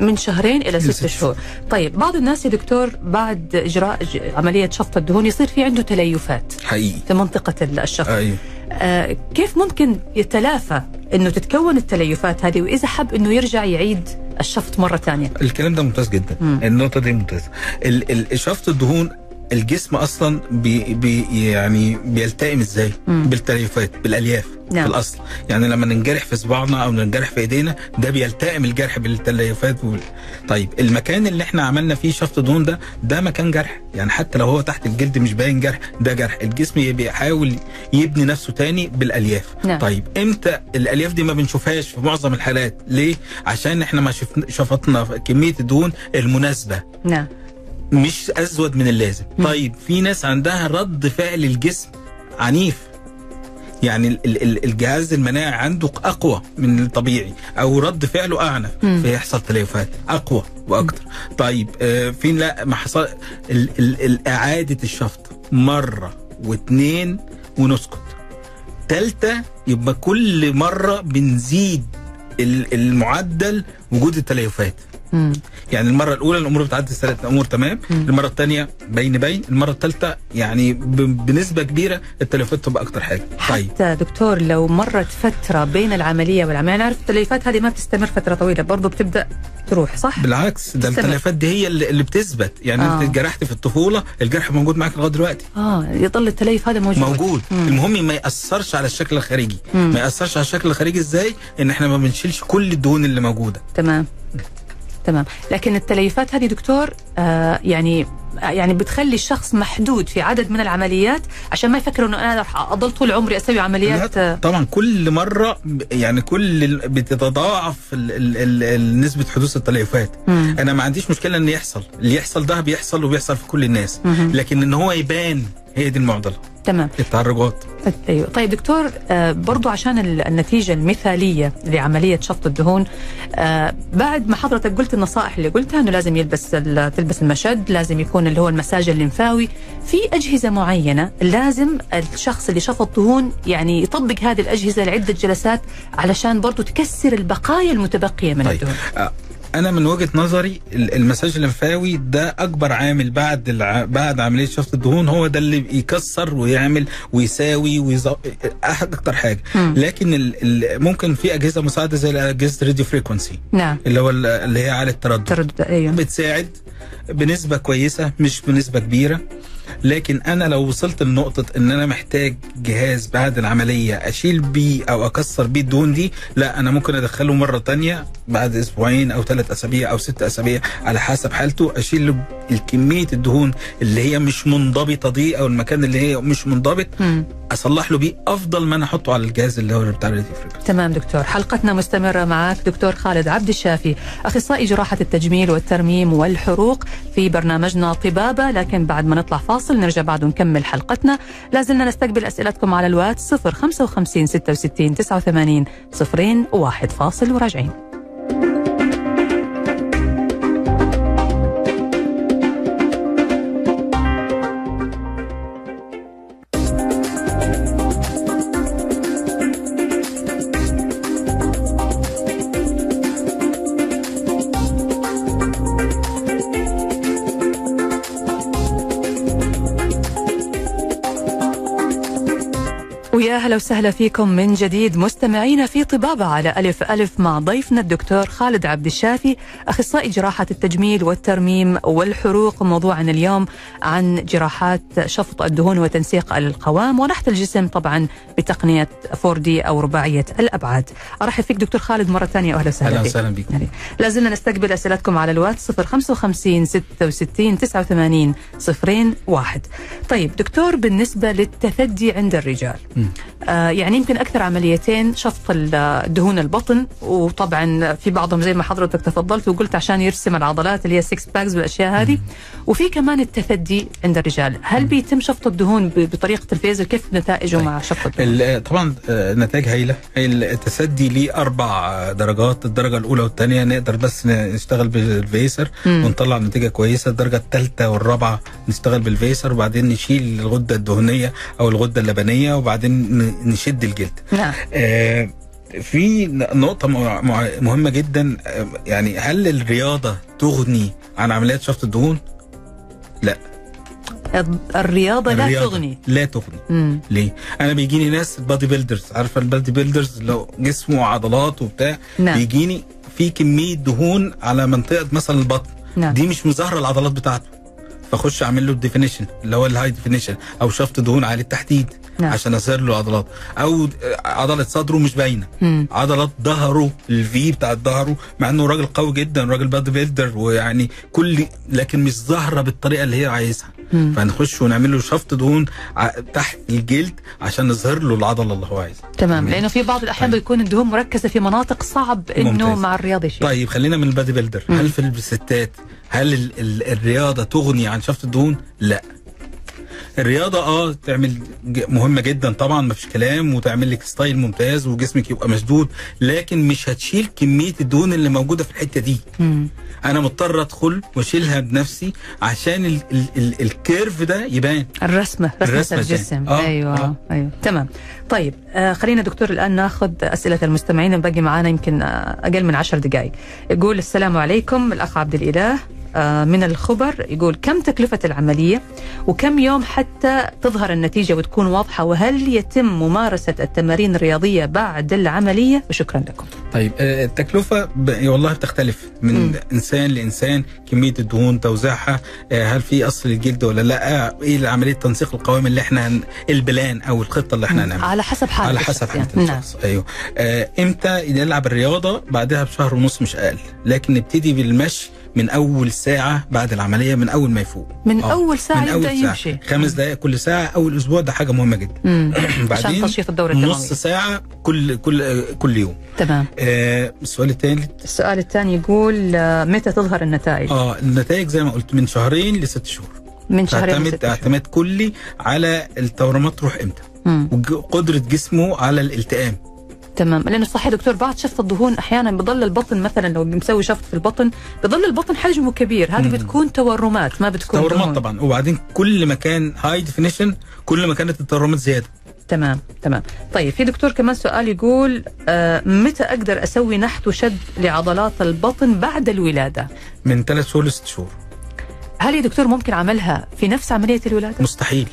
من شهرين إلى ست شهور. طيب بعض الناس يا دكتور بعد إجراء عملية شفط الدهون يصير في عنده تليفات حقيقي. في منطقة ال- الشفط. أيوه. آه كيف ممكن يتلافى إنه تتكون التليفات هذه وإذا حب إنه يرجع يعيد الشفط مرة ثانية؟ الكلام ده ممتاز جدا. مم. النقطة دي ممتازة. ال- ال- شفط الدهون الجسم أصلا بي بي يعني بيلتئم إزاي؟ مم. بالتليفات بالألياف نعم. في الأصل. يعني لما ننجرح في صباعنا أو ننجرح في إيدينا ده بيلتئم الجرح بالتليفات وال... طيب المكان اللي إحنا عملنا فيه شفط دهون ده ده مكان جرح. يعني حتى لو هو تحت الجلد مش باين جرح ده جرح. الجسم بيحاول يبني نفسه تاني بالألياف. نعم. طيب إمتى الألياف دي ما بنشوفهاش في معظم الحالات؟ ليه؟ عشان إحنا ما شفنا شفطنا كمية الدهون المناسبة. نعم. مش ازود من اللازم. طيب في ناس عندها رد فعل الجسم عنيف. يعني ال- ال- ال- الجهاز المناعي عنده أقوى من الطبيعي أو رد فعله أعنف. فيحصل تليفات أقوى وأكتر. طيب آه في لا ما حصل ال- ال- ال- إعادة الشفط مرة واثنين ونسكت. تالتة يبقى كل مرة بنزيد ال- المعدل وجود التليفات. مم. يعني المرة الأولى الأمور بتعدي ثلاث أمور تمام مم. المرة الثانية بين بين المرة الثالثة يعني ب- بنسبة كبيرة التليفات تبقى أكتر حاجة طيب حتى دكتور لو مرت فترة بين العملية والعملية نعرف التليفات هذه ما بتستمر فترة طويلة برضه بتبدأ تروح صح؟ بالعكس ده. التليفات دي هي اللي, بتثبت يعني آه. انت اتجرحت في الطفولة الجرح موجود معاك لغاية دلوقتي آه يضل التليف هذا موجود موجود مم. المهم ما يأثرش على الشكل الخارجي مم. ما يأثرش على الشكل الخارجي إزاي إن إحنا ما بنشيلش كل الدهون اللي موجودة تمام تمام. لكن التليفات هذه دكتور آه يعني يعني بتخلي الشخص محدود في عدد من العمليات عشان ما يفكر إنه أنا رح أضل طول عمري أسوي عمليات آه، طبعا كل مرة يعني كل بتتضاعف نسبة حدوث التليفات. مم. أنا ما عنديش مشكلة إن يحصل. اللي يحصل ده بيحصل وبيحصل في كل الناس. مهم. لكن إن هو يبان هي دي المعضلة. تمام. التعرجات. أيوه. طيب دكتور آه برضو عشان ال- النتيجة المثالية لعملية شفط الدهون آه بعد ما حضرتك قلت النصائح اللي قلتها إنه لازم يلبس تلبس المشد لازم يكون اللي هو المساج الليمفاوي في أجهزة معينة لازم الشخص اللي شفط دهون يعني يطبق هذه الأجهزة لعدة جلسات علشان برضو تكسر البقايا المتبقية من طيب. الدهون؟ آه، أنا من وجهة نظري ال- المساج الليمفاوي ده أكبر عامل بعد الع... بعد عملية شفط الدهون هو ده اللي يكسر ويعمل ويساوي ويز... أكتر حاجة. مم. لكن ال... ال... ممكن في أجهزة مساعدة زي اجهزه radio frequency نعم. اللي هو ال- اللي هي على التردد. تردد أيوه. بتساعد بنسبة كويسة مش بنسبة كبيرة. لكن أنا لو وصلت لنقطة إن أنا محتاج جهاز بعد العملية أشيل بيه أو أكسر بيه الدهون دي لا أنا ممكن أدخله مرة تانية بعد أسبوعين أو ثلاث أسابيع أو ست أسابيع على حسب حالته أشيل الكمية الدهون اللي هي مش منضبطة دي أو المكان اللي هي مش منضبط مم. أصلح له بيه أفضل ما أنا أحطه على الجهاز اللي هو بتاع الراديو تمام دكتور حلقتنا مستمرة معك دكتور خالد عبد الشافي أخصائي جراحة التجميل والترميم والحروق في برنامجنا طبابة لكن بعد ما نطلع فاصل نرجع بعد ونكمل حلقتنا. لازلنا نستقبل أسئلتكم على الواتس 055 66 89 صفرين واحد فاصل وراجعين. ويا هلا وسهلا فيكم من جديد مستمعينا في طبابة على ألف ألف مع ضيفنا الدكتور خالد عبد الشافي أخصائي جراحة التجميل والترميم والحروق. موضوعنا اليوم عن جراحات شفط الدهون وتنسيق القوام ونحت الجسم طبعا بتقنية 4D أو رباعية الأبعاد. أرحب فيك دكتور خالد مرة ثانية وأهلا وسهلا فيك. وسهلا بكم. يعني لازلنا نستقبل أسئلتكم على الواتس 055 66 89 صفرين واحد. طيب دكتور بالنسبة للتثدي عند الرجال. آه يعني يمكن أكثر عمليتين شفط دهون البطن. وطبعا في بعضهم زي ما حضرتك تفضلت وقلت عشان يرسم العضلات اللي هي 6 packs والأشياء هذه. وفي كمان التثدي عند الرجال، هل بيتم شفط الدهون بطريقة ال Vaser كيف نتائجه طيب. مع شفط الدهون؟ ال- طبعا آه، نتائج هايلة. التثدي ليه أربع درجات الدرجة الأولى والثانيه نقدر بس نشتغل بال Vaser. ونطلع نتيجة كويسة. الدرجة الثالثه والرابعة نشتغل بال Vaser وبعدين نشيل الغدة الدهنية أو الغدة اللبنية وبعدين نشد الجلد نعم آه، في نقطة مهمة جدا آه، يعني هل الرياضة تغني عن عمليات شفط الدهون؟ لا الرياضة لا الرياضة تغني لا تغني مم. ليه؟ أنا بيجيني ناس body builders عارفة ال body builders لو جسمه وعضلات وبتاع نعم. بيجيني في كمية دهون على منطقة مثلا البطن نعم. دي مش مظهره العضلات بتاعته فأخش أعمل له ال definition اللي هو ال high definition أو شفط دهون عالي التحديد نعم. عشان اظهر له عضلات أو عضلة صدره مش باينة مم. عضلات ظهره ال V بتاعت ظهره مع إنه راجل قوي جدا راجل body builder ويعني كل لكن مش ظاهرة بالطريقة اللي هي عايزها مم. فنخش ونعمل له شفط دهون تحت الجلد عشان نظهر له العضلة اللي هو عايزها تمام لأنه في بعض الأحيان طيب. بيكون الدهون مركزة في مناطق صعب إنه ممتاز. مع الرياضي شيء طيب خلينا من ال body builder مم. هل في الستات هل ال ال الرياضة تغني عن شفط الدهون لا الرياضة آه تعمل مهمة جدا طبعا ما فيش كلام وتعمل لك style ممتاز وجسمك يبقى مشدود لكن مش هتشيل كمية الدهون اللي موجودة في الحتة دي. مم. أنا مضطر أدخل وأشيلها بنفسي عشان ال ال ال ال curve ده يبان. الرسمة رسمة الرسمة الجسم. آه، أيوة آه. أيوة. تمام. طيب آه خلينا دكتور الآن ناخذ أسئلة المستمعين باقي معانا يمكن آه أقل من عشر دقائق يقول السلام عليكم الأخ عبد الإله. آه من الخبر يقول كم تكلفة العملية وكم يوم حتى تظهر النتيجة وتكون واضحة وهل يتم ممارسة التمارين الرياضية بعد العملية؟ وشكرا لكم. طيب آه، التكلفة والله بتختلف من. م. إنسان لإنسان كمية الدهون توزيعها آه، هل في أصل الجلد ولا لا آه، إيه عملية تنسيق القوام اللي إحنا هن- البلان أو الخطة اللي إحنا هنعملها على حسب حالة على حسب حالة يعني. نعم. الشخص أيوه. آه، إمتى نلعب الرياضة بعدها بشهر ونص مش أقل. لكن نبتدي بالمشي من أول ساعة بعد العملية من أول ما يفوق. من آه، أول ساعة من أول ساعة. يمشي. خمس دقائق كل ساعة أول أسبوع ده حاجة مهمة جدا. مم. عشان بعدين تنشيط الدورة الدموية نص ساعة كل كل كل يوم. تمام. آه، السؤال الثالث السؤال الثاني يقول آه، متى تظهر النتائج؟ آه النتائج زي ما قلت من شهرين لست شهور. من شهرين شهور. اعتماد كلي على التورمات تروح إمتى. مم. وقدره جسمه على الالتئام. تمام. لأنه صحيح دكتور بعد شفط الدهون أحيانا بضل البطن مثلا لو مسوي شفط في البطن بضل البطن حجمه كبير. هذه. بتكون تورمات ما بتكون تورمات دهون. طبعا. وبعدين كل ما كان high definition كل ما كانت التورمات زيادة. تمام تمام. طيب في دكتور كمان سؤال يقول آه متى أقدر أسوي نحت وشد لعضلات البطن بعد الولادة؟ من ثلاث شهور لست شهور. هل يا دكتور ممكن اعملها في نفس عملية الولادة؟ مستحيل.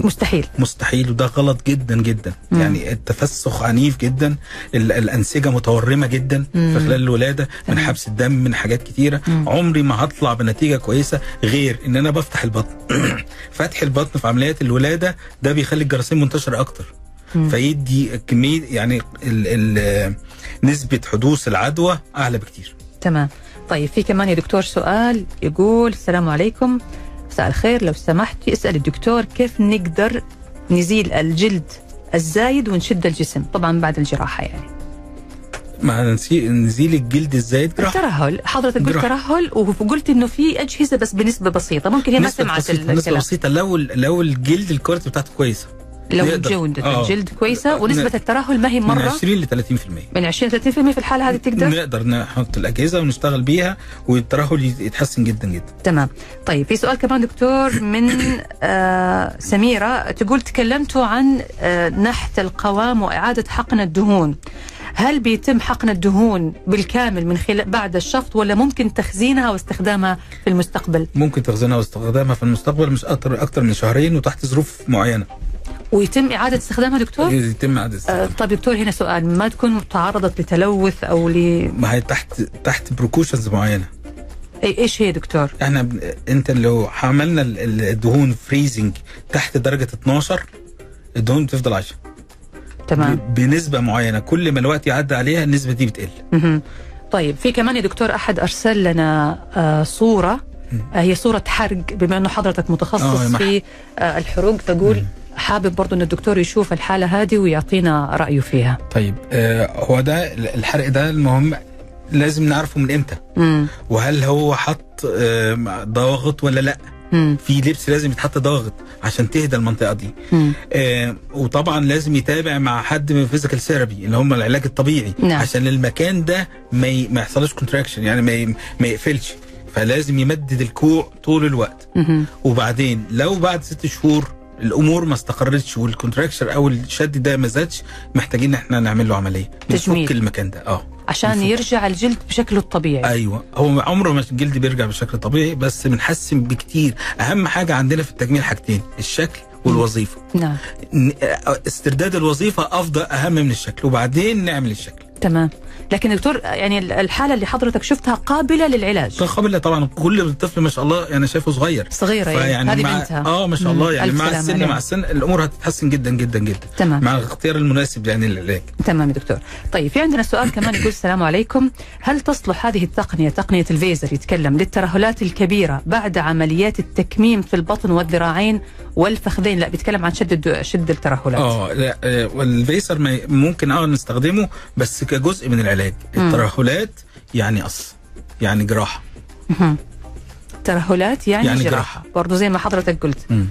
مستحيل مستحيل وده غلط جدا جدا مم. يعني التفسخ عنيف جدا ال- الأنسجة متورمة جدا مم. في خلال الولادة من. حبس الدم من حاجات كتيرة مم. عمري ما هطلع بنتيجة كويسة غير إن أنا بفتح البطن فتح البطن في عمليات الولادة ده بيخلي الجراثيم منتشرة أكتر مم. فيدي كمية يعني ال ال نسبة حدوث العدوى أعلى بكتير تمام طيب في كمان يا دكتور سؤال يقول السلام عليكم مساء الخير. لو سمحت يسأل الدكتور كيف نقدر نزيل الجلد الزايد ونشد الجسم طبعا بعد الجراحة يعني. نسي- نزيل الجلد الزايد جراحة؟ الترهل حضرتك قلت. ترهل وقلت إنه في أجهزة بس بنسبة بسيطة ممكن هي ما سمعت بسيطة الكلام. بسيطة. لو لو الجلد الكواليتي بتاعته كويسة لو. جودة آه. الجلد كويسة ونسبة ن- الترهل ما هي من مرة؟ 20 ل 30% من 20 30% في الحالة هذه تقدر؟ نقدر نحط الأجهزة ونشتغل بيها والترهل يتحسن جدا جدا. تمام. طيب في سؤال كمان دكتور من آه سميرة تقول تكلمتوا عن آه نحت القوام وإعادة حقن الدهون. هل بيتم حقن الدهون بالكامل من خلال بعد الشفط ولا ممكن تخزينها واستخدامها في المستقبل؟ ممكن تخزينها واستخدامها في المستقبل مش أكتر أكتر من شهرين وتحت ظروف معينة. ويتم إعادة استخدامها دكتور؟ يتم عدد آه طيب دكتور هنا سؤال. ما تكون تعرضت لتلوث أو ل ما هي تحت تحت precautions معينة. أي- إيش هي دكتور؟ إحنا ب... أنت لو عملنا ال- ال- الدهون freezing تحت درجة 12 الدهون بتفضل عايشة. تمام. بنسبة معينة. كل ما الوقت يعدي عليها النسبة دي بتقل. مهم. طيب في كمان يا دكتور أحد أرسل لنا آه صورة. آه هي صورة حرق بما إنه حضرتك آه، متخصص مح- في آه الحروق فقول. حابب برضو إن الدكتور يشوف الحالة هذه ويعطينا رأيه فيها. طيب آه هو ده الحرق ده المهم لازم نعرفه من إمتى؟ امم وهل هو حط آه ضاغط ولا لأ؟ امم في لبس لازم يتحط ضاغط عشان تهدى المنطقة دي. آه وطبعا لازم يتابع مع حد من physical therapy اللي هم العلاج الطبيعي نعم. عشان المكان ده ما ي... ما يحصلش contraction يعني ما, ي... ما يقفلش. فلازم يمدد الكوع طول الوقت. مهم. وبعدين لو بعد ست شهور الأمور ما استقرتش وال contraction أو الشد ده ما زادش محتاجين إن إحنا نعمل له عملية. نفك المكان ده. آه. عشان نفك. يرجع الجلد بشكله الطبيعي. أيوه. هو عمره ما الجلد بيرجع بشكل طبيعي بس بنحسن بكتير. أهم حاجة عندنا في التجميل حاجتين الشكل والوظيفة. نعم. ن- استرداد الوظيفة أفضل أهم من الشكل وبعدين نعمل الشكل. تمام. لكن دكتور يعني الحالة اللي حضرتك شفتها قابلة للعلاج. قابل طبعا. كل طفل ما شاء الله أنا شايفه صغير. صغيرة يعني هذه مع بنتها. آه ما شاء. الله. يعني مع السن. مع السن الأمور هتتحسن جدا جدا جدا. تمام. مع الاختيار المناسب يعني للعلاج. تمام يا دكتور. طيب في عندنا سؤال كمان يقول السلام عليكم. هل تصلح هذه التقنية تقنية الفيزر يتكلم للترهلات الكبيرة بعد عمليات التكميم في البطن والذراعين والفخذين؟ لا بيتكلم عن شد شد الترهلات. آه لا آه، والفيسر ممكن آه نستخدمه بس كجزء من العلاج. مم. الترهلات يعني قص يعني جراحة. ترهلات يعني, يعني جراحة جراحة. برضه زي ما حضرتك قلت مم.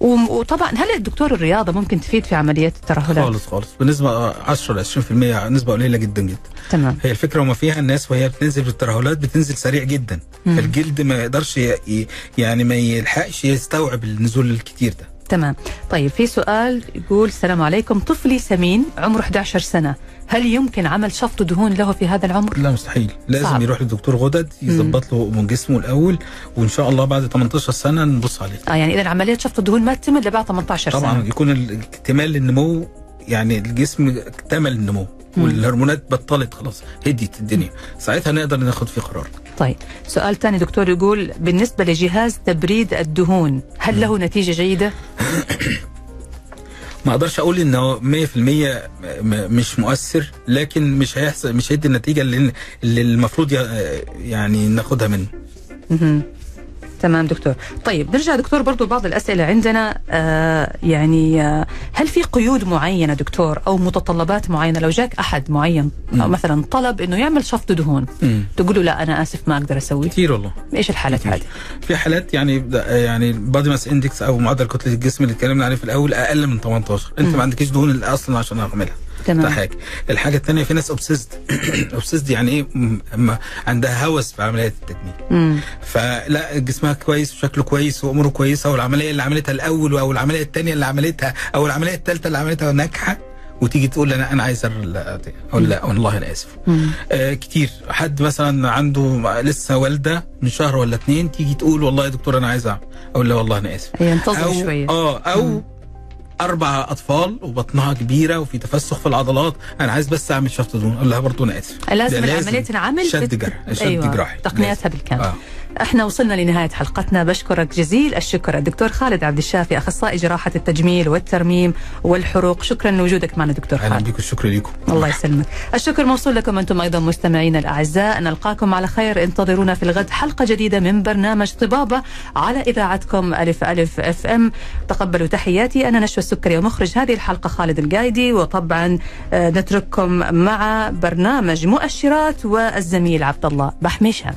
وطبعا هل الدكتور الرياضة ممكن تفيد في عمليات الترهلات خالص خالص بنسبة 10 ل 20% نسبة قليلة جدا جدا تمام هي الفكرة وما فيها الناس وهي بتنزل بالترهلات بتنزل سريع جدا مم. فالجلد ما يقدرش يعني ما يلحقش يستوعب النزول الكتير ده تمام. طيب في سؤال يقول السلام عليكم. طفلي سمين عمره 11 سنة. هل يمكن عمل شفط دهون له في هذا العمر؟ لا مستحيل. لازم صعب. يروح للدكتور غدد يظبط له من جسمه الأول وإن شاء الله بعد 18 سنة نبص عليه. آه يعني إذا عملية شفط الدهون ما تتم إلا بعد 18 طبعا سنة. يكون الاكتمال للنمو يعني الجسم اكتمل النمو والهرمونات بطلت خلاص هديت الدنيا. ساعتها نقدر ناخد فيه قرار. طيب سؤال ثاني دكتور يقول بالنسبة لجهاز تبريد الدهون هل له نتيجة جيدة؟ ما أقدرش أقول إنه 100% م- مش مؤثر لكن مش هيحصل مش هيدي النتيجة اللي, اللي المفروض يعني ناخدها منه. تمام دكتور طيب نرجع دكتور برضو بعض الأسئلة عندنا آه يعني آه هل في قيود معينة دكتور أو متطلبات معينة لو جاك أحد معين أو. مثلا طلب أنه يعمل شفط دهون مم. تقول له لا أنا آسف ما أقدر أسوي كتير والله إيش الحالات. هذه في حالات يعني يعني body mass index أو معدل كتلة الجسم اللي اتكلمنا عليه في الأول أقل من 18 أنت مم. ما عندكش دهون أصلا عشان اعملها ده تمام حاجة. الحاجة الثانية في ناس obsessed obsessed يعني إيه؟ عندها هوس في عمليات التجميل. مم. فلا جسمها كويس وشكله كويس وأموره كويسة والعملية اللي عملتها الأول أو العملية الثانية اللي عملتها أو العملية الثالثه اللي عملتها ناجحة وتيجي تقول أنا أنا عايز أقول لا والله أنا آسف. آه كتير. حد مثلا عنده لسه والدة من شهر ولا اتنين تيجي تقول والله يا دكتور أنا عايز أعمل. أقول لا والله أنا آسف. ينتظر أو شوية. آه أو مم. أربع أطفال وبطنها كبيرة وفي تفسخ في العضلات. أنا عايز بس أعمل شفط دهون. أقول لها برضه أنا آسف. لازم العملية تنعمل شد جرح شد أيوة. جراحي. تقنياتها بالكامل. آه. إحنا وصلنا لنهاية حلقتنا. بشكرك جزيل الشكر. الدكتور خالد عبد الشافي أخصائي جراحة التجميل والترميم والحروق. شكرا لوجودك معنا دكتور أهلا خالد. بيكم الشكر ليكم الله يسلمك. الشكر موصول لكم أنتم أيضا مستمعينا الأعزاء. نلقاكم على خير. انتظرونا في الغد حلقة جديدة من برنامج طبابة على إذاعتكم ألف ألف أف أم. تقبلوا تحياتي. أنا نشوى السكري ومخرج هذه الحلقة خالد القايدي وطبعا آه، نترككم مع برنامج مؤشرات والزميل عبد الله بحميشان.